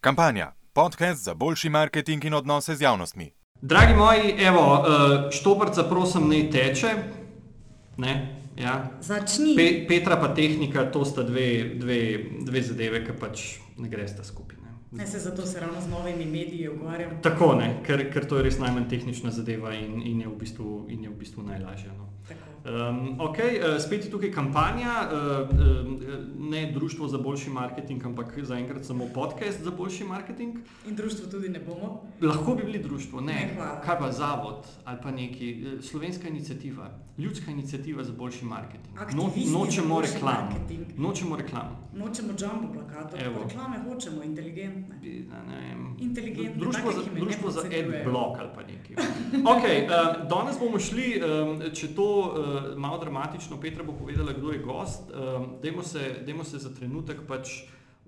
Kampanja. Podcast za boljši marketing in odnose z javnostmi. Dragi moji, evo, eh, štobrca prosim ne teče. Ne, ja. Začni. Pe, Petra pa tehnika, to sta dve, dve, dve zadeve, ki pač ne gresta skupaj. ne. Ne, se zato se ravno z novimi mediji ukvarjam. Tako ne, ker, ker to je res najmanj tehnična zadeva in, in, je, v bistvu, in je v bistvu najlažja. No. Tako. Um, ok, uh, spet je tukaj kampanja, uh, uh, ne Društvo za boljši marketing, ampak zaenkrat samo podcast za boljši marketing. In društvo tudi ne bomo. Lahko bi bili društvo, ne, Ne, hvala. kaj pa zavod ali pa neki eh, slovenska inicijativa, ljudska inicijativa za boljši marketing. No, Aktivisti nočemo reklamo. marketing. Nočemo reklamo. Nočemo jumbo plakatov, reklame hočemo, inteligentne. Ne, Inteligentne, Društvo za, društvo za podcenjujejo. adblock ali pa nekaj. Okay, uh, danes bomo šli, um, če to uh, malo dramatično, Petra bo povedala, kdo je gost. Um, dajmo, se, dajmo se za trenutek pač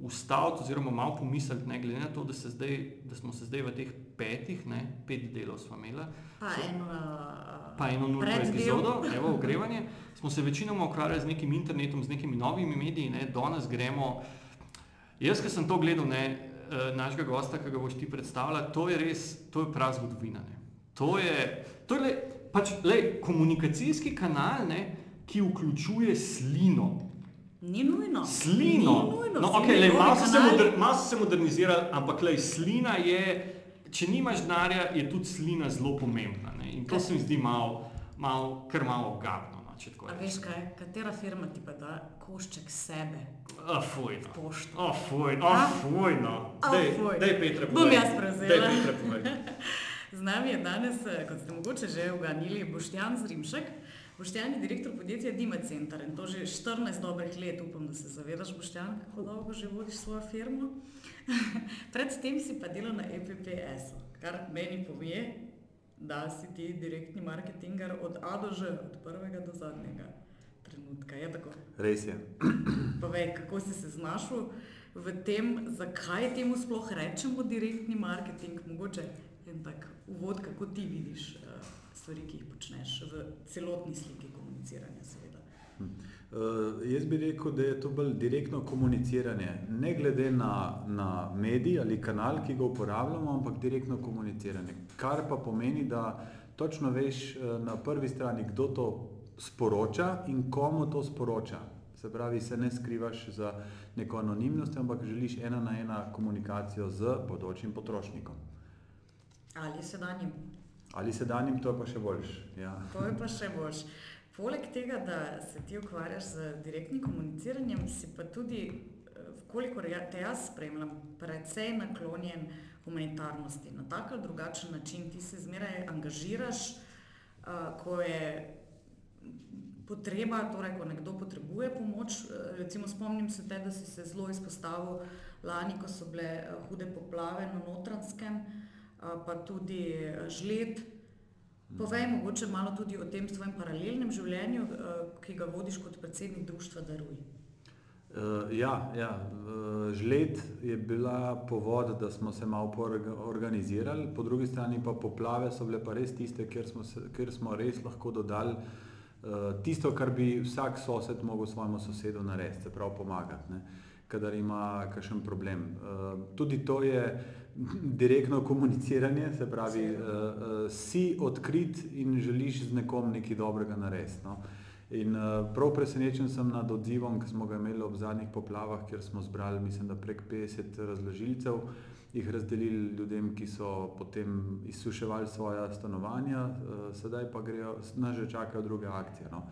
ustaviti oziroma malo pomisliti, ne glede na to, da, se zdaj, da smo se zdaj v teh petih, ne, pet delov smo imeli. Pa eno, uh, pa eno preddel. epizodo, evo, ogrevanje, smo se večinoma ukvarjali z nekim internetom, z nekimi novimi mediji, ne, danes gremo. Jaz, ki sem to gledal, ne, eh, našega gosta, ki ga boš ti predstavljal, to je res, to je prav zgodovina. Ne. To je, to je le, pač, le, komunikacijski kanal, ne, ki vključuje slino. Ni nujno. Slino. Ni nujno. No, okay, lej, malo so se, moder, malo so se modernizirali, ampak lej, slina je, če nimaš denarja, je tudi slina zelo pomembna. Ne? In to Kaj? se mi zdi malo, malo, kar malo ogabno. No, A veš kaj, katera firma ti pa da košček sebe A, fuj, no. pošto? A, fuj, A? a, fuj, no. A, Dej, fuj. dej, Petra, Bom povej. jaz prevzela. Dej, Petra, povej. Z nami je danes, eh, kot ste mogoče že uganili, Boštjan Zrimšek. Boštjan je direktor podjetja Dima Center in to že 14 dobrih let. Upam, da se zavedaš, Boštjan, kako dolgo že vodiš svojo firmo. Predtem si pa delal na EPPS, kar meni pove, da si ti direktni marketinger od A do Ž, od prvega do zadnjega trenutka. Je tako? Res je. Povej, kako si se znašel v tem, zakaj temu sploh rečemo direktni marketing, mogoče en tak uvod, kako ti vidiš uh, stvari, ki jih počneš v celotni sliki komuniciranja, seveda. Uh, jaz bi rekel, da je to bolj direktno komuniciranje, ne glede na, na medij ali kanal, ki ga uporabljamo, ampak direktno komuniciranje. Kar pa pomeni, da točno veš eh, na prvi strani, kdo to sporoča in komu to sporoča. Se pravi, se ne skrivaš za neko anonimnost, ampak želiš ena na ena komunikacijo z bodočim potrošnikom. Ali sedanjim. Ali sedanjim, to je pa še boljš. Ja. To je pa še boljš. Poleg tega, da se ti ukvarjaš z direktnim komuniciranjem, si pa tudi, eh, kolikor ja- te jaz spremljam, precej naklonjen humanitarnosti. Na tak ali drugačen način ti se zmeraj angažiraš, uh, ko je potreba, torej ko nekdo potrebuje pomoč. eh, Recimo spomnim se te, da si se zelo izpostavil lani, ko so bile eh, hude poplave na Notranskem, eh, pa tudi eh, žled. Povej mogoče malo tudi o tem svojem paralelnem življenju, eh, ki ga vodiš kot predsednik društva Daruj. Uh, ja, ja. Žled je bila povod, da smo se malo organizirali, po drugi strani pa poplave so bile pa res tiste, kjer smo, se, kjer smo res lahko dodali tisto, kar bi vsak sosed mogel svojemu sosedu narediti, se pravi pomagati, ne, kadar ima kakšen problem. Tudi to je direktno komuniciranje, se pravi, uh, uh, si odkrit in želiš z nekom nekaj dobrega narediti. No. In uh, prav presenečen sem nad odzivom, ki smo ga imeli ob zadnjih poplavah, kjer smo zbrali, mislim, da prek 50 razložilcev, jih razdelili ljudem, ki so potem izsuševali svoja stanovanja, uh, sedaj pa grejo, nas že čakajo druge akcije. No.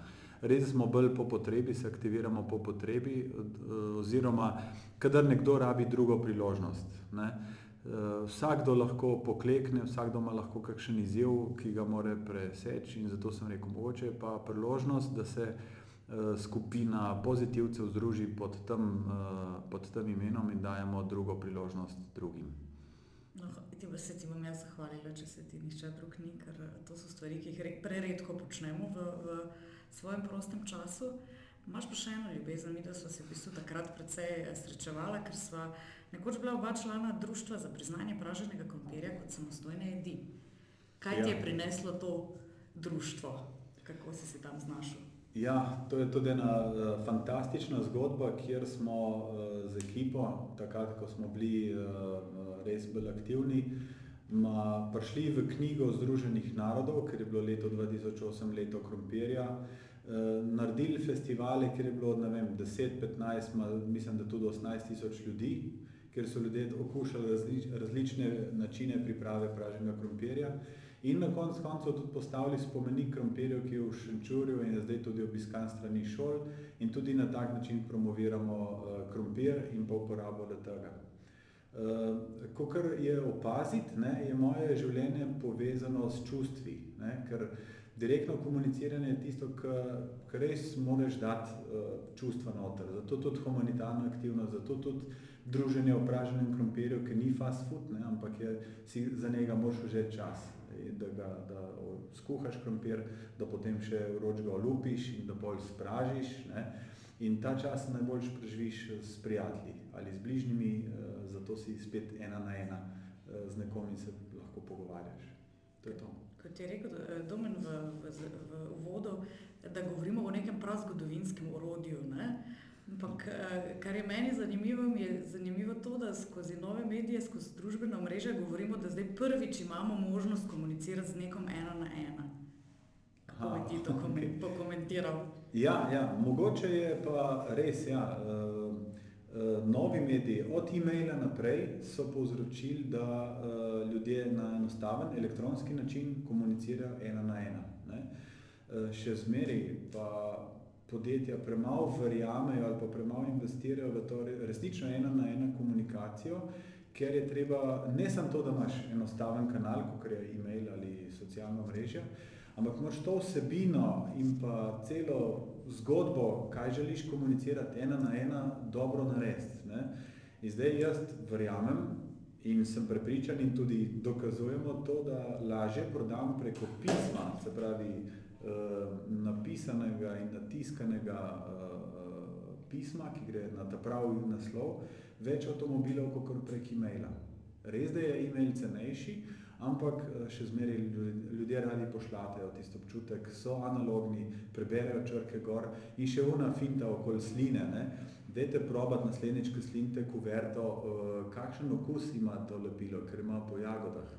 Res smo bolj po potrebi, se aktiviramo po potrebi, uh, oziroma kadar nekdo rabi drugo priložnost. Ne. Uh, vsakdo lahko poklekne, vsakdo ima lahko kakšen izziv, ki ga more preseči, in zato sem rekel, mogoče je pa priložnost, da se uh, skupina pozitivcev združi pod tem, uh, pod tem imenom in dajemo drugo priložnost drugim. No, ti pa se ti bom jaz zahvalila, če se ti nišče drug ni, ker eh, to so stvari, ki jih re- preredko počnemo v, v svojem prostem času. Imaš pa še eno ljubezen, mi da smo se v bistvu takrat precej eh, srečevala, ker sva nekoč bila oba člana društva za priznanje praženega krompirja kot samostojne jedi. Kaj ti je Ja. prineslo to društvo? Kako si se tam znašel? Ja, to je tudi ena uh, fantastična zgodba, kjer smo uh, z ekipo, takrat, ko smo bili uh, res bolj aktivni, ma, prišli v knjigo Združenih narodov, ker je bilo leto 2008 leto krompirja, naredili festivale, kjer je bilo 10-15, mislim, da tudi 18 tisoč ljudi, kjer so ljudje okušali različ, različne načine priprave praženega krompirja. In na koncu koncev tudi postavili spomenik krompirju, ki je v Šenčurju in je zdaj tudi obiskan strani šol in tudi na tak način promoviramo uh, krompir in pa uporabo tega. Uh, Kar je opaziti, ne, je moje življenje povezano s čustvi, ne, ker direktno komuniciranje je tisto, kar res moraš dati uh, čustva noter. Zato tudi humanitarna aktivnost, zato tudi druženje v praženem krompirju, ki ni fast food, ne, ampak je, si za njega moraš vzeti čas da, ga, da skuhaš krompir, da potem še vroč ga olupiš in da bolj spražiš. Ne? In ta čas najbolj preživiš s prijatelji ali z bližnjimi, eh, zato si spet ena na ena eh, z nekom in se lahko pogovarjaš. To je to. Kot je rekel eh, Domen v, v, v uvodu, da govorimo o nekem prazgodovinskem orodju. Ne? Ampak, eh, kar je meni zanimivo, je zanimivo to, da skozi nove medije, skozi družbeno mrežo govorimo, da zdaj prvič imamo možnost komunicirati z nekom ena na ena. Kako bi ti to okay. pokomentiral? Ja, ja, mogoče je pa res. Ja, uh, uh, novi mediji, od e-maila naprej, so povzročili, da uh, ljudje na enostaven elektronski način komunicirajo ena na ena. Ne? Uh, še zmeraj pa podjetja premalo verjamejo ali pa premalo investirajo v to resnično ena na ena komunikacijo, ker je treba ne samo to, da imaš enostaven kanal, kot je e-mail ali socialno mrežje, ampak moraš to vsebino in pa celo zgodbo, kaj želiš komunicirati ena na ena, dobro narediti. In zdaj jaz verjamem in sem prepričan in tudi dokazujemo to, da lažje prodam preko pisma, se pravi, napisanega in natiskanega uh, pisma, ki gre na ta pravi naslov, več avtomobilov kot prek e-maila. Res da je e-mail cenejši, ampak eh, še zmeraj ljudje radi pošljatejo tisto občutek, so analogni, preberejo črke gor in še una finta okoli sline. Ne? Dajte probati naslednjič, ko slinite kuverto, kakšen okus ima to lepilo, ker ima po jagodah.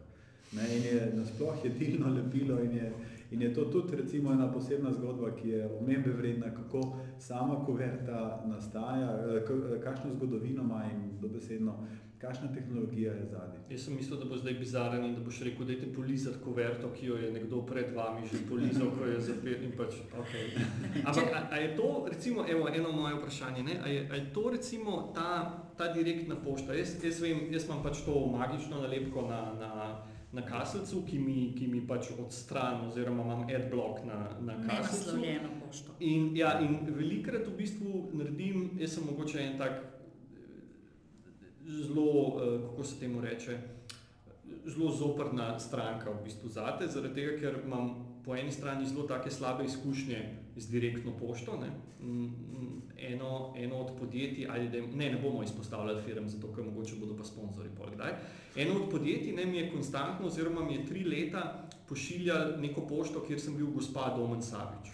Ne, in je nasploh jedilno lepilo in je, In je to tudi recimo, ena posebna zgodba, ki je omembe vredna, kako sama kuverta nastaja, eh, eh, kakšno zgodovino ima in dobesedno, kakšna tehnologija je zadnji. Jaz sem mislil, da bo zdaj bizaren in da boš rekel, da je polizati kuverto, ki jo je nekdo pred vami že polizal, ko je zapet in pač. Okay. Ampak a, a je to, recimo, evo, eno moje vprašanje, ne? A je, a je to recimo ta, ta direktna pošta? Jaz, jaz, vem, jaz imam pač to magično nalepko na, na na kaselcu, ki mi, ki mi pač odstrani, oziroma imam adblock na, na kaselcu. In, ja, in velikrat v bistvu naredim, jaz sem mogoče en tak zelo, uh, kako se temu reče, zelo zoprna stranka v bistvu zate, zaradi tega, ker imam po eni strani zelo take slabe izkušnje z direktno pošto. Ne? Eno, eno od podjetij, ali da ne, ne bomo izpostavljali firm, zato ker mogoče bodo pa sponzori pol kdaj. Eno od podjetij ne, mi je konstantno, oziroma mi je tri leta pošiljal neko pošto, kjer sem bil gospa Domen Savič.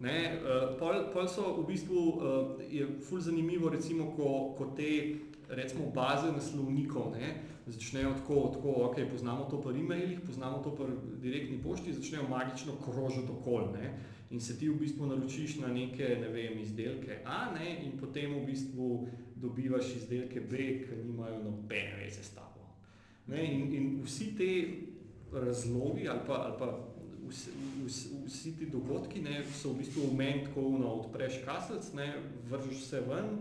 Ne, uh, pol, pol so v bistvu, uh, je ful zanimivo, recimo, ko, ko te recimo baze naslovnikov ne, začnejo tako, tako ok, poznamo to po e-mailih, poznamo to po direktni pošti, začnejo magično krožiti okol. Ne in se ti v bistvu naročiš na neke ne vem, izdelke A ne, in potem v bistvu dobivaš izdelke B, ki nimajo nobene veze s tabo. Ne, in, in vsi te razlogi ali pa, ali pa vsi, vsi, vsi ti dogodki ne, so v bistvu v meni tako, no, odpreš kaselc, ne, vržeš se ven,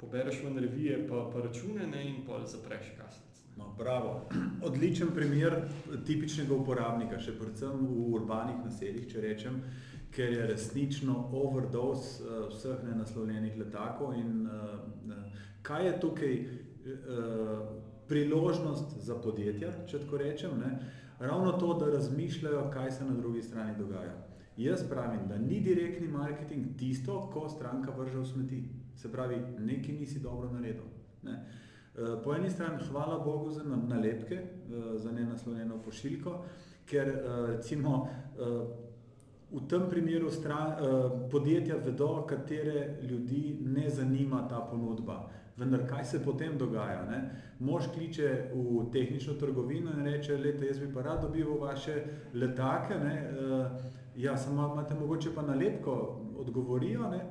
pobereš ven revije pa, pa račune ne, in pa zapreš kaselc. No, bravo. Odličen primer tipičnega uporabnika, še predvsem v urbanih naseljih, če rečem, ker je resnično overdose uh, vseh nenaslovljenih letakov. In, uh, kaj je tukaj priložnost za podjetja, če tako rečem? Ne? Ravno to, da razmišljajo, kaj se na drugi strani dogaja. Jaz pravim, da ni direktni marketing tisto, ko stranka vrže v smeti. Se pravi, nekaj nisi dobro naredil. Ne? Po eni strani hvala Bogu za nalepke, za nenaslovljeno pošiljko, ker recimo v tem primeru stran, uh, podjetja vedo, katere ljudi ne zanima ta ponudba. Vendar kaj se potem dogaja? Ne? Mož kliče v tehnično trgovino in reče, lete, jaz bi pa rad dobival vaše letake, ne? Uh, ja, samo imate mogoče pa nalepko, odgovorijo, ne?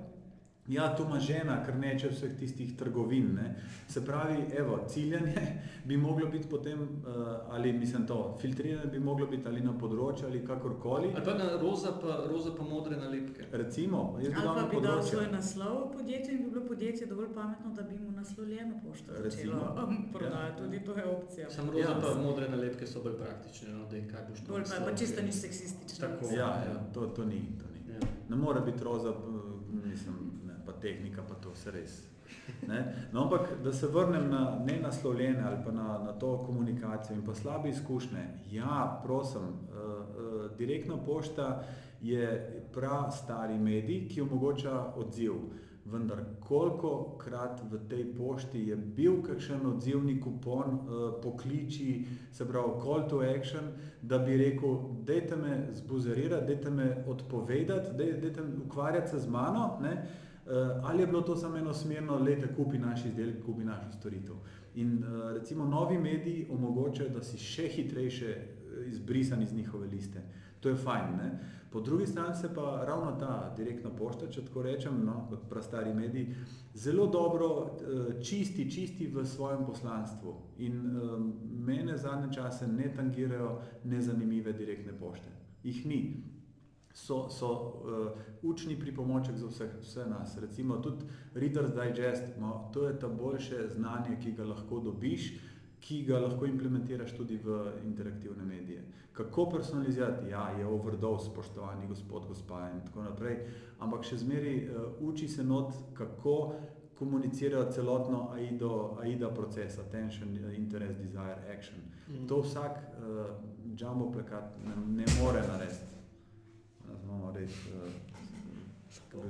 Ja, to ima žena, ker neče vseh tistih trgovin. Ne. Se pravi, evo, ciljanje bi moglo biti potem, uh, ali mislim to, filtriranje bi moglo biti ali na področju ali kakorkoli. Ali pa na roza pa, roza pa modre nalepke. Recimo, jaz bi dal na področju. Ali pa bi dal svoj naslov podjetju in bi bilo podjetje dovolj pametno, da bi mu naslovljeno pošto začelo um, prodajati. Ja. Tudi to je opcija. Sam roza ja. pa modre nalepke so bolj praktične, no, da je kaj boš to. Bolj pa, pa čisto ni seksistično. Tako, ja, ja, to, to ni. To ni. Ja. Ne more biti roza, mislim pa tehnika, pa to vse res. No, ampak, da se vrnem na nenaslovljene ali pa na, na to komunikacijo in pa slabe izkušnje. Ja, prosim, uh, uh, direktna pošta je prav stari medij, ki omogoča odziv. Vendar, koliko krat v tej pošti je bil kakšen odzivni kupon, uh, pokliči, se pravi, call to action, da bi rekel, dajte me zbuzerirati, dajte me odpovedati, dajte ukvarjati se z mano. Ne? Eh, ali je bilo to samo enosmerno, lete, kupi naš izdelek, kupi našo storitev. In eh, recimo novi mediji omogočajo, da si še hitrejše eh, izbrisan iz njihove liste. To je fajn. Ne? Po drugi strani se pa ravno ta direktna pošta, če tako rečem, no, kot prastari mediji, zelo dobro čisti, čisti v svojem poslanstvu. In um, mene zadnje čase ne tangirajo nezanimive direktne pošte. Ih ni so, so uh, učni pripomoček za vse, vse nas. Recimo tudi Reader's Digest, no, to je ta boljše znanje, ki ga lahko dobiš, ki ga lahko implementiraš tudi v interaktivne medije. Kako personalizirati? Ja, je overdose, spoštovani gospod, gospa in tako naprej, ampak še zmeri uh, uči se not, kako komunicirajo celotno AIDO, AIDA proces, attention, interest, desire, action. Mm. To vsak uh, jumbo plakat ne, ne more narediti imamo res. Uh,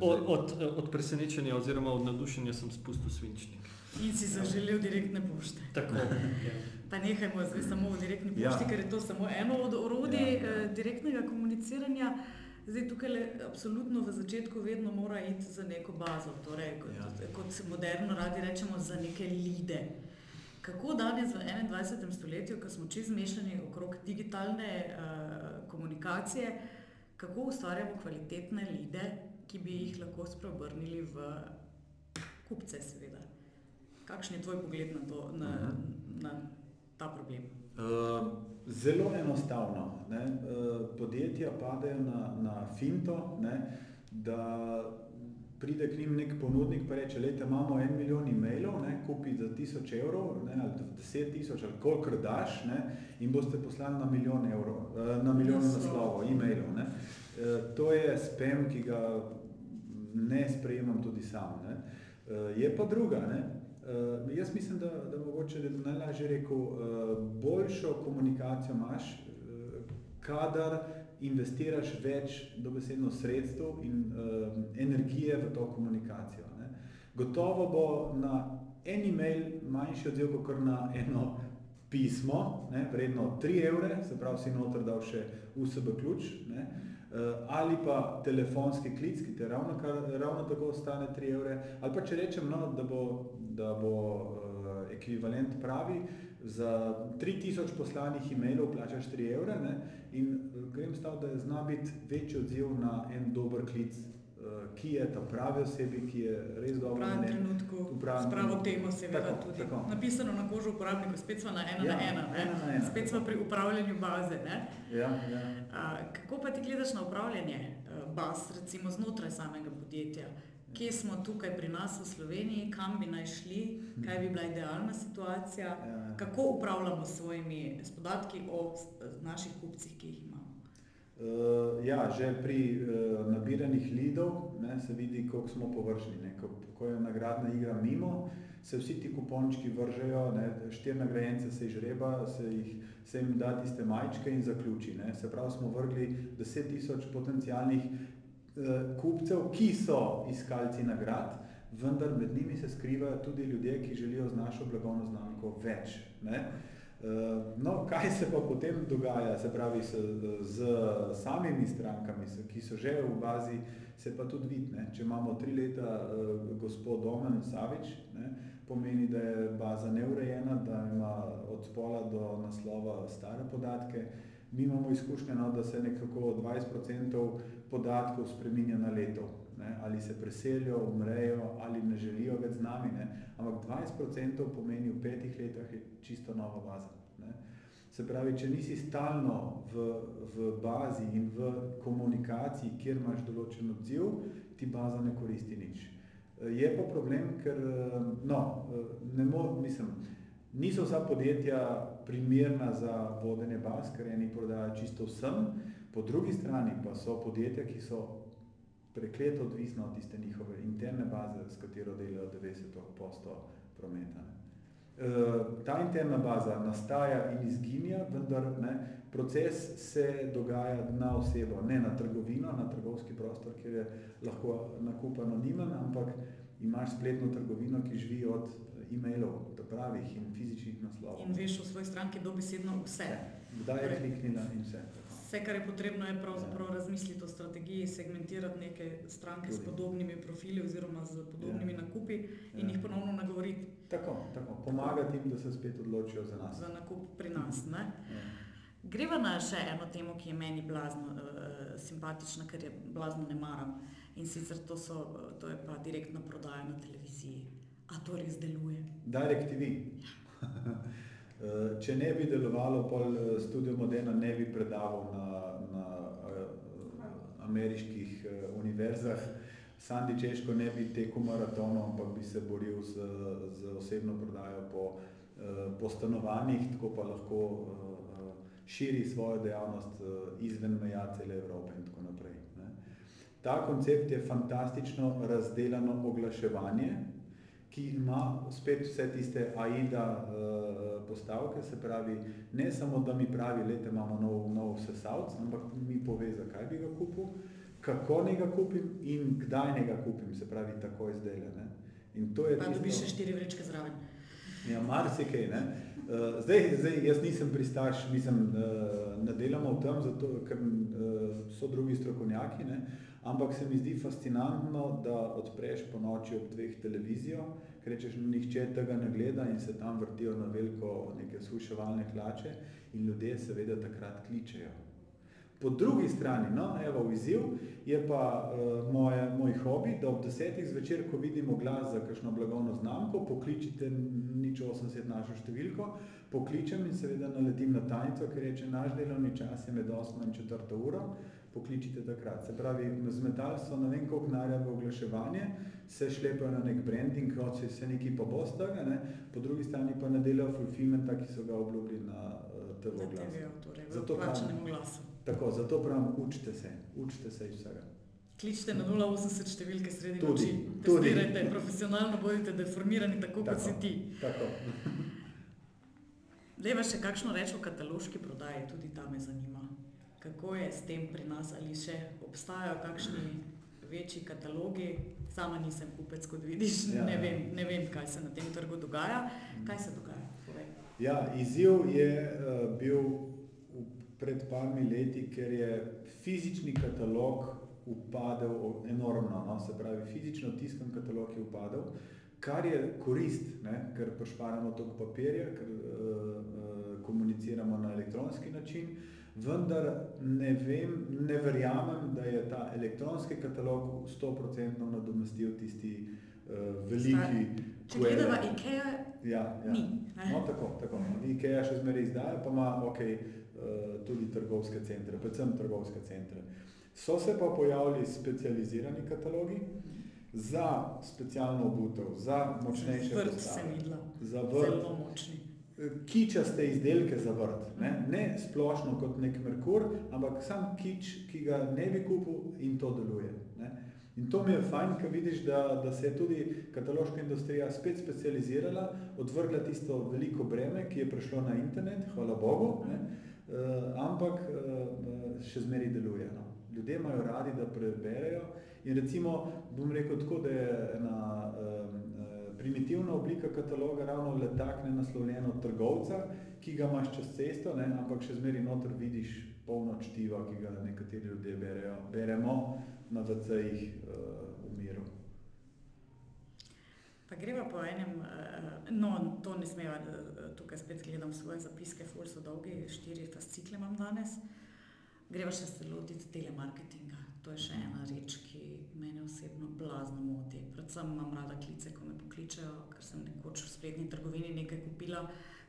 od, od, od presenečenja oziroma od nadušenja sem spustil svinčnik. In si zaželel direktne pošte. Tako. Ja. Pa nehajmo zdaj samo v direktni pošti, ja. ker je to samo eno od orodij ja, ja. direktnega komuniciranja. Zdaj tukaj le, absolutno v začetku vedno mora iti za neko bazo, torej kot, ja. kot moderno radi rečemo, za neke lide. Kako danes v 21. stoletju, ko smo čez mešani okrog digitalne uh, komunikacije, uh, kako ustvarjamo kvalitetne lide, ki bi jih lahko spreobrnili v kupce, seveda. Kakšen je tvoj pogled na, to, na, mhm. na ta problem? Uh, zelo enostavno. Ne? Uh, podjetja padajo na, na finto, ne? da pride k njim nek ponudnik in reče: Lejte, imamo en milijon e-mailov, ne? kupi za tisoč evrov ne? ali deset tisoč ali koliko daš ne? in boste poslali na milijon evrov, uh, na milijon naslovov, e-mailov. Eh, to je spam, ki ga ne sprejemam tudi sam. Ne. Eh, je pa druga. Ne. Eh, jaz mislim, da, da mogoče da najlažje rekel, boljšo komunikacijo imaš, kadar investiraš več dobesedno sredstev in energije v to komunikacijo. Ne. Gotovo bo na en e-mail manjši odziv, kot na eno pismo, ne, vredno 3 evre, se pravi, si noter dal še USB ključ. Ne. Eh, ali pa telefonski klic, ki te ravno, ravno tako stane 3 evre, ali pa če rečem, no, da bo, da bo uh, ekvivalent pravi, za 3000 poslanih e-mailov plačaš 3 evre ne, in uh, grem stav, da je zna biti večji odziv na en dober klic Eh, ki je ta pravi osebi, ki je res dobro v pravem trenutku, s pravo temo, seveda tako, tudi. Tako. Napisano na kožu uporabnika, spet smo na ena ja, na ena, ena, na ena spet smo pri upravljanju baze. Ja, ja. A, kako pa ti gledaš na upravljanje eh, baz, recimo znotraj samega podjetja? Kje smo tukaj pri nas v Sloveniji, kam bi naj šli, kaj bi bila idealna situacija, ja, kako upravljamo s svojimi podatki o naših kupcih, ki jih imamo. Uh, ja, že pri uh, nabiranih lidov ne, se vidi, koliko smo površni. Ne. Ko, ko je nagradna igra mimo, se vsi ti kupončki vržejo, štiri nagrajence se izžreba, se, jih, se jim da tiste majčke in zaključi. Ne. Se pravi, smo vrgli 10 tisoč potencijalnih kupcev, ki so iskalci nagrad, vendar med njimi se skrivajo tudi ljudje, ki želijo z našo blagovno znamko več. Ne. Uh, No, kaj se pa potem dogaja, se pravi, s, z samimi strankami, ki so že v bazi, se pa tudi vidi. Če imamo tri leta gospod Domen Savič, ne, pomeni, da je baza neurejena, da ima od spola do naslova stare podatke. Mi imamo izkušnje, no, da se nekako 20% podatkov spreminja na leto ne, ali se preselijo, umrejo ali ne želijo več z nami. Ne. Ampak 20% pomeni v petih letih je čisto nova baza. Ne. Se pravi, če nisi stalno v, v bazi in v komunikaciji, kjer imaš določen odziv, ti baza ne koristi nič. Je pa problem, ker no, ne mo, mislim, niso vsa podjetja primerna za vodenje baz, ker eni prodajajo čisto vsem, po drugi strani pa so podjetja, ki so prekleto odvisna od tiste njihove interne baze, s katero delajo 90% prometa. E, ta interna baza nastaja in izginja, vendar ne, proces se dogaja na osebo, ne na trgovino, na trgovski prostor, kjer je lahko nakup anonimen, ampak imaš spletno trgovino, ki živi od e-mailov, pravih in fizičnih naslovov. In veš v svoji stranki dobesedno vse. Kdaj je kliknila in vse. Vse, kar je potrebno, je pravzaprav razmisliti o strategiji, segmentirati neke stranke Tudi. s podobnimi profili oziroma z podobnimi ja. nakupi in ja. jih ponovno nagovoriti. Tako, tako. Pomagati jim, da se spet odločijo za nas. Za nakup pri nas. Ne? Ja. Greva na še eno temo, ki je meni blazno uh, simpatična, ker je blazno ne maram. In sicer to, so, to je pa direktna prodaja na televiziji. A to res deluje? Direct TV. Ja. Eh, če ne bi delovalo, pol eh, Studio Modena ne bi predaval na, na eh, ameriških univerzah, Sandi Češko ne bi tekel maratonov, ampak bi se boril z, z osebno prodajo po, po stanovanjih, tako pa lahko širi svojo dejavnost izven meja cele Evrope in tako naprej. Ne. Ta koncept je fantastično razdeljeno oglaševanje, ki ima spet vse tiste AIDA uh, postavke, se pravi, ne samo, da mi pravi, lete imamo nov, nov sesalc, ampak mi pove, zakaj bi ga kupil, kako ne ga kupim in kdaj ne ga kupim, se pravi, tako izdelje. Ne? In to je pa tisto... dobiš še štiri vrečke zraven. Ja, marsikaj, ne. Uh, zdaj, zdaj, jaz nisem pristaš, mislim, uh, ne delamo v tem, zato, ker uh, so drugi strokovnjaki, ne, ampak se mi zdi fascinantno, da odpreš po noči ob dveh televizijo, ker rečeš, nihče tega ne gleda in se tam vrtijo na veliko neke suševalne hlače in ljudje seveda takrat kličejo. Po drugi strani, no, evo, izziv je pa uh, moje, moj hobi, da ob desetih zvečer, ko vidimo glas za kakšno blagovno znamko, pokličite nič 80 našo številko, pokličem in seveda naletim na tajnico, ker reče, naš delovni čas je med 8 in 4 uro, pokličite takrat. Se pravi, zmetali so na vem koliko narja v oglaševanje, se šlepajo na nek branding, kot se, se neki pa bo stega, ne? po drugi strani pa ne delajo fulfillmenta, ki so ga obljubili na uh, TV glasu. Torej, zato plačanem glasu. Tako, zato pravim, učite se, učite se iz vsega. Kličite na 080 številke sredi noči, testirajte, profesionalno bodite deformirani, tako, tako kot si ti. Tako. Deva še kakšno reč o kataloški prodaji, tudi ta me zanima kako je s tem pri nas, ali še obstajajo kakšni večji katalogi. Sama nisem kupec, kot vidiš, ja. ne, vem, ne vem, kaj se na tem trgu dogaja. Kaj se dogaja? Ja, izziv je uh, bil pred parmi leti, ker je fizični katalog upadel enormno, no? se pravi, fizično tiskan katalog je upadel, kar je korist, ne? ker pošparamo toliko papirja, ker uh, uh, komuniciramo na elektronski način. Uh, vendar ne vem, ne verjamem, da je ta elektronski katalog 100% nadomestil tisti uh, veliki. Če gledamo IKEA, ja, ja. ni. No, tako, tako. IKEA še zmeraj izdaja, pa ima okay, uh, tudi trgovske centre, predvsem trgovske centre. So se pa pojavili specializirani katalogi za specialno obutev, za močnejše vrste. Za vrt. Zelo močni kičaste izdelke za vrt. Ne? ne splošno kot nek Merkur, ampak sam kič, ki ga ne bi kupil in to deluje. Ne? In to mi je fajn, ker vidiš, da, da se je tudi kataloška industrija spet specializirala, odvrgla tisto veliko breme, ki je prišlo na internet, hvala Bogu, ne? Uh, ampak uh, še zmeri deluje. No? Ljudje imajo radi, da preberejo in recimo, bom rekel tako, da je ena uh, primitivna oblika kataloga ravno le tak ne naslovljeno trgovca, ki ga imaš čez cesto, ne, ampak še zmeri noter vidiš polno čtiva, ki ga nekateri ljudje berejo, beremo na VC-jih uh, v miru. Pa greva po enem, uh, no, to ne smeva, uh, tukaj spet gledam svoje zapiske, ful so dolgi, štiri fascikle imam danes. Greva še se lotiti telemarketinga. To je še ena reč, ki mene osebno blazno moti. Predvsem imam rada klice, ko me pokličejo, ker sem nekoč v spletni trgovini nekaj kupila,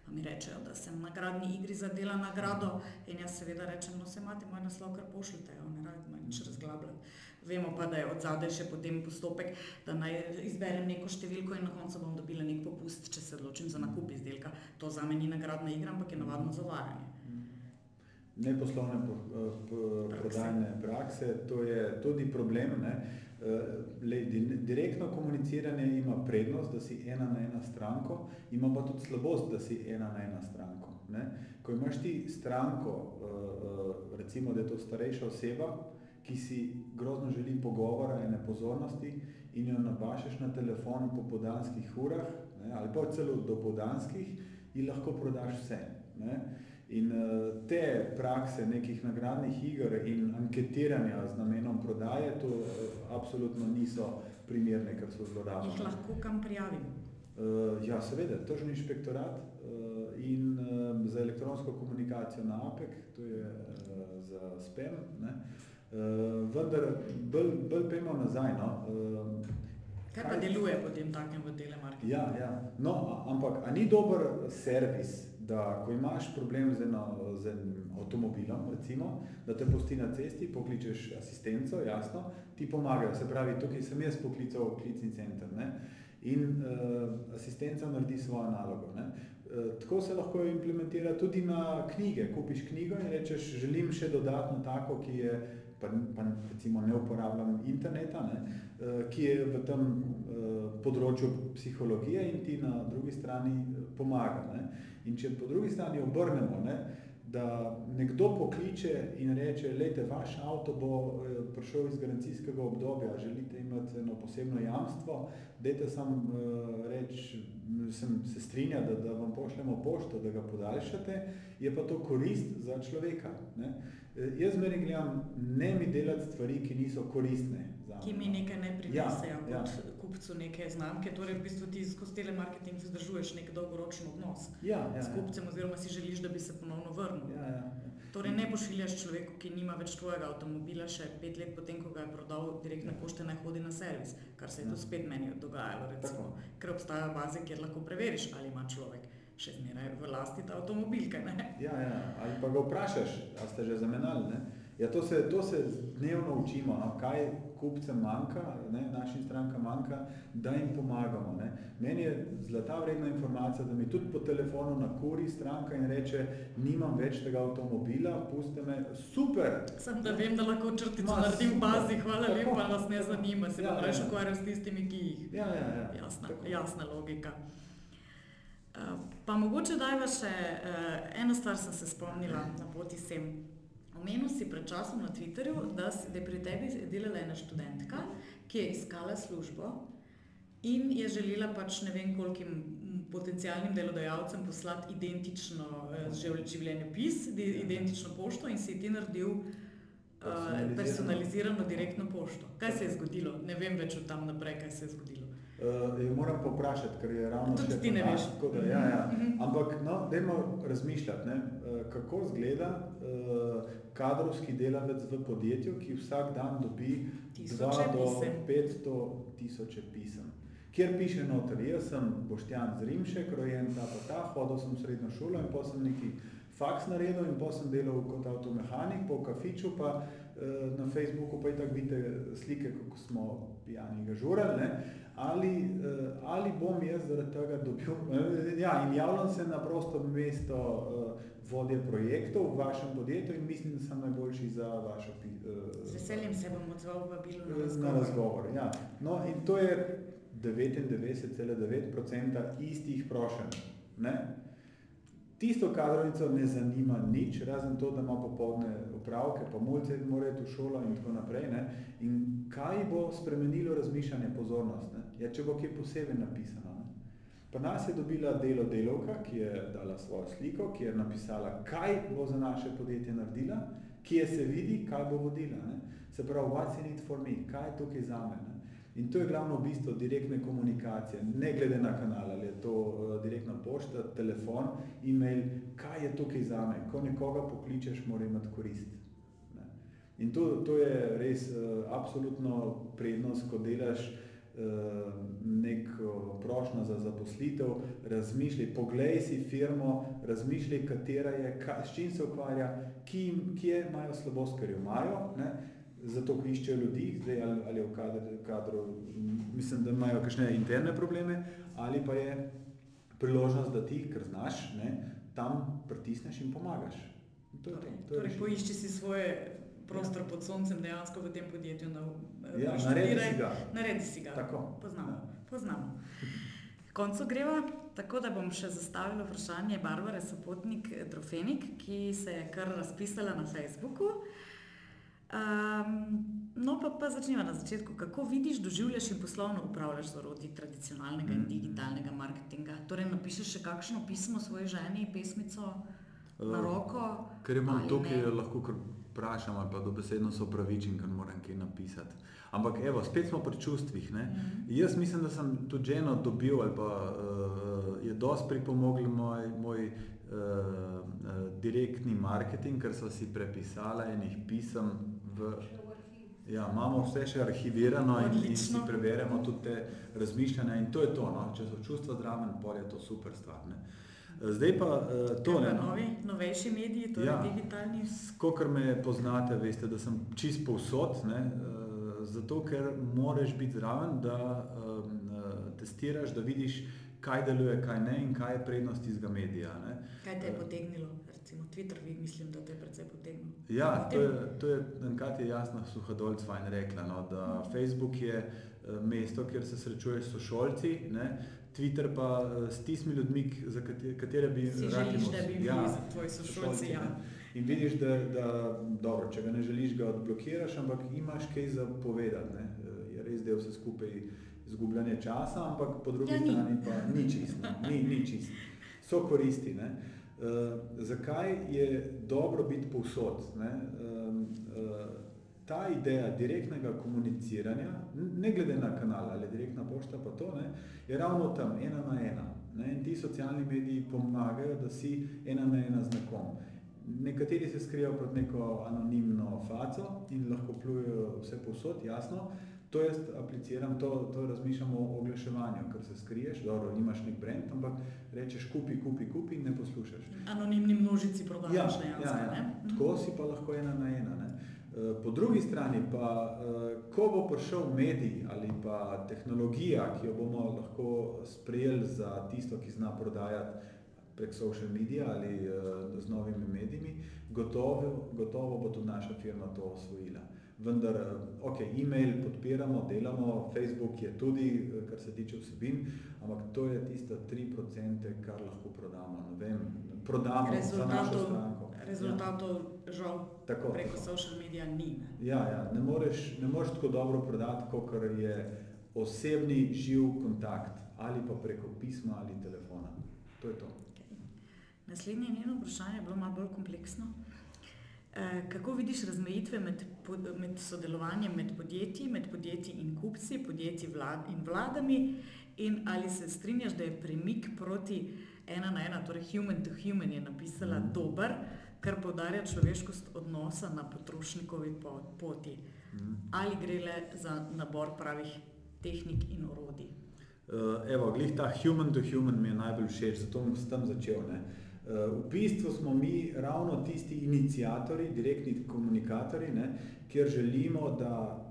pa mi rečejo, da sem na gradni igri zadela nagrado in jaz seveda rečem, no se imate moj naslov, kar pošljite, jo, ne rabite me nič razglabljati. Vemo pa, da je od zadaj še potem postopek, da naj izberem neko številko in na koncu bom dobila nek popust, če se odločim za nakup izdelka. To za me ni nagradna igra, ampak je navadno zavajanje. Neposlovne prodajne prakse, to je tudi problem. Ne? Le, direktno komuniciranje ima prednost, da si ena na ena stranko, ima pa tudi slabost, da si ena na ena stranko. Ne? Ko imaš ti stranko, recimo, da je to starejša oseba, ki si grozno želi pogovora in pozornosti in jo nabašeš na telefon po podanskih urah ne, ali pa celo do podanskih in lahko prodaš vse. Ne. In uh, te prakse nekih nagradnih iger in anketiranja z namenom prodaje, to uh, absolutno niso primerne, ker so zlorabljene. Jih lahko kam prijavim? Uh, ja, seveda, tržni inšpektorat in za elektronsko komunikacijo na APEC, to je za SPEM. Ne. Vendar, bolj, bolj pojmo nazaj. No. Kaj pa deluje potem takem v telemarketingu? Ja, ja. No, ampak, a ni dober servis, da ko imaš problem z, eno, z enim avtomobilom, recimo, da te pusti na cesti, pokličeš asistenco, jasno, ti pomagajo. Se pravi, tukaj sem jaz poklical klicni center ne? in uh, asistenca naredi svojo nalogo. Ne? Tako se lahko implementira tudi na knjige. Kupiš knjigo in rečeš, želim še dodatno tako, ki je pa, pa recimo ne uporabljam interneta, ne, eh, ki je v tem eh, področju psihologije in ti na drugi strani eh, pomaga. Ne. In če po drugi strani obrnemo, ne, da nekdo pokliče in reče, lejte, vaš avto bo prišel iz garancijskega obdobja, želite imeti eno posebno jamstvo, dajte sam reči, sem se strinja, da, da vam pošljemo pošto, da ga podaljšate, je pa to korist za človeka. Ne. Eh, jaz zmeraj gledam, ne mi delati stvari, ki niso koristne. Ki mi nekaj ne prinesejo ja, kot ja. kupcu neke znamke, torej v bistvu ti skozi telemarketing vzdržuješ nek dolgoročen odnos ja, ja, s kupcem ja. oziroma si želiš, da bi se ponovno vrnil. Ja, ja, ja. Torej ne pošiljaš človeku, ki nima več tvojega avtomobila, še pet let potem, ko ga je prodal direktne pošte, naj hodi na servis, kar se je ja. to spet meni dogajalo, recimo, ker obstajajo baze, kjer lahko preveriš, ali ima človek še zmeraj v lasti ta avtomobil. Ja, ja, ali pa ga vprašaš, ali ste že zamenjali. Ja, to, se, to se dnevno učimo, no? kaj kupcem manjka, ne? našim strankam manjka, da jim pomagamo. Ne? Meni je zlata vredna informacija, da mi tudi po telefonu nakuri stranka in reče, nimam več tega avtomobila, puste me, super! Sem da vem, da lahko črtico naredim v bazi, hvala lepa, nas ne zanima, se ja, bom reč ja. ukvarjal s tistimi, ki jih. Ja, ja, ja. Jasna, jasna logika. Pa mogoče dajva še uh, eno stvar, sem se spomnila na poti sem. Omenil si pred časom na Twitterju, da, si, da je pri tebi delala ena študentka, ki je iskala službo in je želela pač ne vem kolikim potencijalnim delodajalcem poslati identično uh, življenjepis, identično pošto in si ti naredil uh, personalizirano direktno pošto. Kaj se je zgodilo? Ne vem več od tam naprej, kaj se je zgodilo. Uh, moram pa vprašati, ker je ravno tako. Ti ne veš. Da, ja, ja. Mhm. Ampak, no, dajmo razmišljati, ne, kako izgleda uh, kadrovski delavec v podjetju, ki vsak dan dobi 2 do 500 tisoč pisem. Kjer piše noter, jaz sem Boštjan Zrimšek, rojen ta pa ta, hodil sem v srednjo šolo in potem sem neki faks naredil in potem sem delal kot avtomehanik po kafiču, pa uh, na Facebooku pa i tako vidite slike, kako smo pijani ga žurali ali, uh, ali bom jaz zaradi tega dobil, uh, ja, in javljam se na prosto mesto uh, vodje projektov v vašem podjetju in mislim, da sem najboljši za vašo uh, Z veseljem se bom odzval v bilo na razgovor. Na razgovor ja. No, in to je 99,9% istih prošenj. tisto kadrovnico ne zanima nič, razen to, da ima popoldne upravke, pa mulce mora iti v šolo in tako naprej. Ne? In kaj bo spremenilo razmišljanje, pozornost? Ne? Ja, če bo kje posebej napisano. Ne? Pa nas je dobila delo delovka, ki je dala svojo sliko, ki je napisala, kaj bo za naše podjetje naredila, kje se vidi, kaj bo vodila. Ne? Se pravi, what's in it for me, kaj je tukaj za me. Ne? In to je glavno bistvo direktne komunikacije, ne glede na kanal, ali je to uh, direktna pošta, telefon, e-mail, kaj je tukaj za me. Ko nekoga pokličeš, mora imeti korist. In to, to je res uh, absolutno prednost, ko delaš uh, nek prošnjo za zaposlitev, razmišljaj, poglej si firmo, razmišljaj, katera je, ka, s čim se ukvarja, ki, kje imajo slabost, ker jo imajo. Ne? zato ker iščejo ljudi, zdaj ali, ali v kadru, kadru, mislim, da imajo kakšne interne probleme, ali pa je priložnost, da ti, ker znaš, ne, tam pritisneš in pomagaš. To torej, to, to torej poišči si svoje prostor ja. pod soncem dejansko v tem podjetju. Na, ja, naredi si ga. Naredi si ga. Tako. Poznamo. Ja. Poznamo. Koncu greva, tako da bom še zastavila vprašanje Barbare Sopotnik Drofenik, ki se je kar razpisala na Facebooku. Um, no, pa, pa začnemo na začetku. Kako vidiš, doživljaš in poslovno upravljaš z orodji tradicionalnega mm. in digitalnega marketinga? Torej, napišeš še kakšno pismo svoji ženi, pesmico uh, na roko? Ker imam tukaj, lahko vprašam, ali pa dobesedno so pravičen, ker moram kaj napisati. Ampak, evo, spet smo pri čustvih. Mm -hmm. Jaz mislim, da sem tudi ženo dobil, ali pa uh, je dosti pripomogel moj. moj Uh, uh, direktni marketing, ker so si prepisali enih pisem v. Ja, imamo vse še arhivirano in, in si preverjamo tudi te razmišljanja in to je to. No? Če so čustva zdraven, pol je to super stvar. Ne? Zdaj pa uh, to ne. No? Novi, novejši mediji, torej ja, digitalni. Skokar me poznate, veste, da sem čist povsod, ne? Uh, zato ker moraš biti zraven, da um, testiraš, da vidiš, kaj deluje, kaj ne in kaj je prednost tizga medija. Ne? Kaj te je potegnilo? recimo Twitter, vi mislim, da te je predvsej potegnil. Ja, to je, to je enkrat je jasno Suhodolc fajn rekla, no, da mm. Facebook je mesto, kjer se srečuješ s sošolci, ne, Twitter pa eh, s tistimi ljudmi, za katere, katere bi si želiš, da bi bili ja, tvoji sošolci. Ja. In vidiš, da, da dobro, če ga ne želiš, ga odblokiraš, ampak imaš kaj za povedati. Ne. Eh, je res del vse skupaj izgubljanje časa, ampak po drugi ja, strani pa ni čisto. Ni, ni čist. So koristi. Ne. Uh, zakaj je dobro biti povsod? Ne? Uh, uh, ta ideja direktnega komuniciranja, ne glede na kanal ali direktna pošta, pa to, ne, je ravno tam, ena na ena. Ne? In ti socialni mediji pomagajo, da si ena na ena z nekom. Nekateri se skrijejo pod neko anonimno faco in lahko plujejo vse povsod, jasno. To jaz apliciram, to, to razmišljamo o oglaševanju, ker se skriješ, dobro, nimaš nek brand, ampak rečeš kupi, kupi, kupi in ne poslušaš. Anonimni množici prodajaš ja, dejansko. Ja, ja. Tako si pa lahko ena na ena. Ne? Eh, po drugi strani pa, eh, ko bo prišel medij ali pa tehnologija, ki jo bomo lahko sprejeli za tisto, ki zna prodajati prek social media ali eh, z novimi medijimi, gotovo, gotovo bo tudi naša firma to osvojila vendar, ok, e-mail podpiramo, delamo, Facebook je tudi, eh, kar se tiče vsebin, ampak to je tista 3%, kar lahko prodamo, ne vem, prodamo za našo stranko. Rezultatov ja. žal tako, preko tako. social medija ni. Ne? Ja, ja, ne moreš, ne moreš tako dobro prodati, kot je osebni živ kontakt ali pa preko pisma ali telefona. To je to. Okay. Naslednje njeno vprašanje je bilo malo bolj kompleksno. Eh, kako vidiš razmejitve med, med sodelovanjem med podjetji, med podjetji in kupci, podjetji vlad in vladami, in ali se strinjaš, da je premik proti ena na ena, torej human to human, je napisala mm. dober, kar podarja človeškost odnosa na potrošnikovi poti. Mm. Ali gre le za nabor pravih tehnik in orodij? Uh, evo, glih ta human to human mi je najbolj všeč, zato bom s tem začel. Ne? V bistvu smo mi ravno tisti inicijatori, direktni komunikatori, ne, kjer želimo, da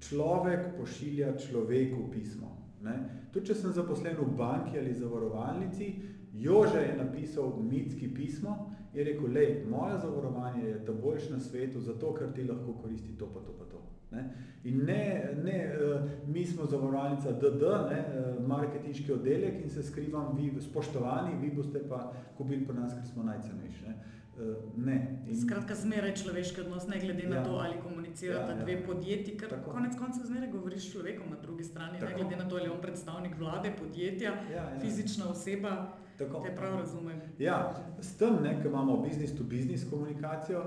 človek pošilja človeku pismo. Ne. Tudi če sem zaposlen v banki ali zavarovalnici, Jože je napisal mitski pismo in rekel, lej, moje zavarovanje je ta boljš na svetu, zato ker ti lahko koristi to pa to pa to. Ne? In ne, ne uh, mi smo zavarovalnica DD, ne, uh, marketinški oddelek in se skrivam, vi spoštovani, vi boste pa kupili pri nas, ker smo najcenejši. Ne? Uh, ne. In... Skratka, zmeraj človeški odnos, ne glede na ja. to, ali komunicirate ja, ja. dve podjetji, ker Tako. konec koncev zmeraj govoriš s človekom na drugi strani, Tako. ne glede na to, ali je on predstavnik vlade, podjetja, ja, ja. fizična oseba. Tako. Te prav razumem. Ja, s tem, ne, ko imamo business to business komunikacijo,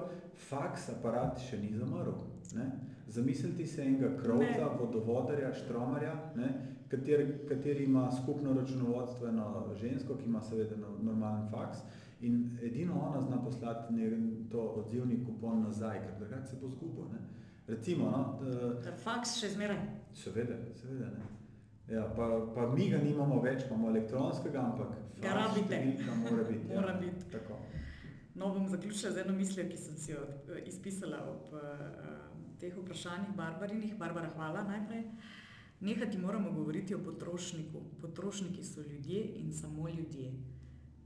faks aparat še ni zamrl. Ne. Zamislite si enega krovca, vodovodarja, štromarja, ne, kateri, kateri ima skupno računovodstveno žensko, ki ima seveda normalen faks in edino ona zna poslati ne, to odzivni kupon nazaj, ker drugače se bo zgubo. Ne. Recimo, no, da, faks še zmeraj. Seveda, seveda. Ne. Ja, pa, pa mi ga nimamo več, imamo elektronskega, ampak ga rabite. Mora biti. mora ja. biti. Tako. No, bom zaključila z eno mislijo, ki sem si jo eh, izpisala ob uh, teh vprašanjih, Barbarinih. Barbara, hvala najprej. Nehati moramo govoriti o potrošniku. Potrošniki so ljudje in samo ljudje.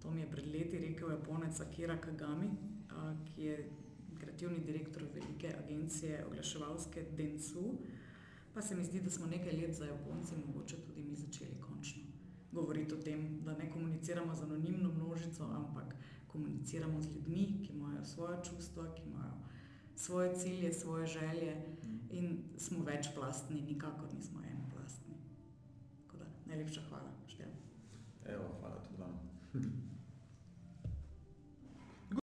To mi je pred leti rekel Japonec Akira Kagami, ki je kreativni direktor velike agencije oglaševalske Densu. Pa se mi zdi, da smo nekaj let za Japonce mogoče tudi mi začeli končno govoriti o tem, da ne komuniciramo z anonimno množico, ampak komuniciramo z ljudmi, ki imajo svoje čustva, ki imajo svoje cilje, svoje želje in smo večplastni, nikakor nismo enoplastni. Najlepša hvala. Evo, hvala tudi vam.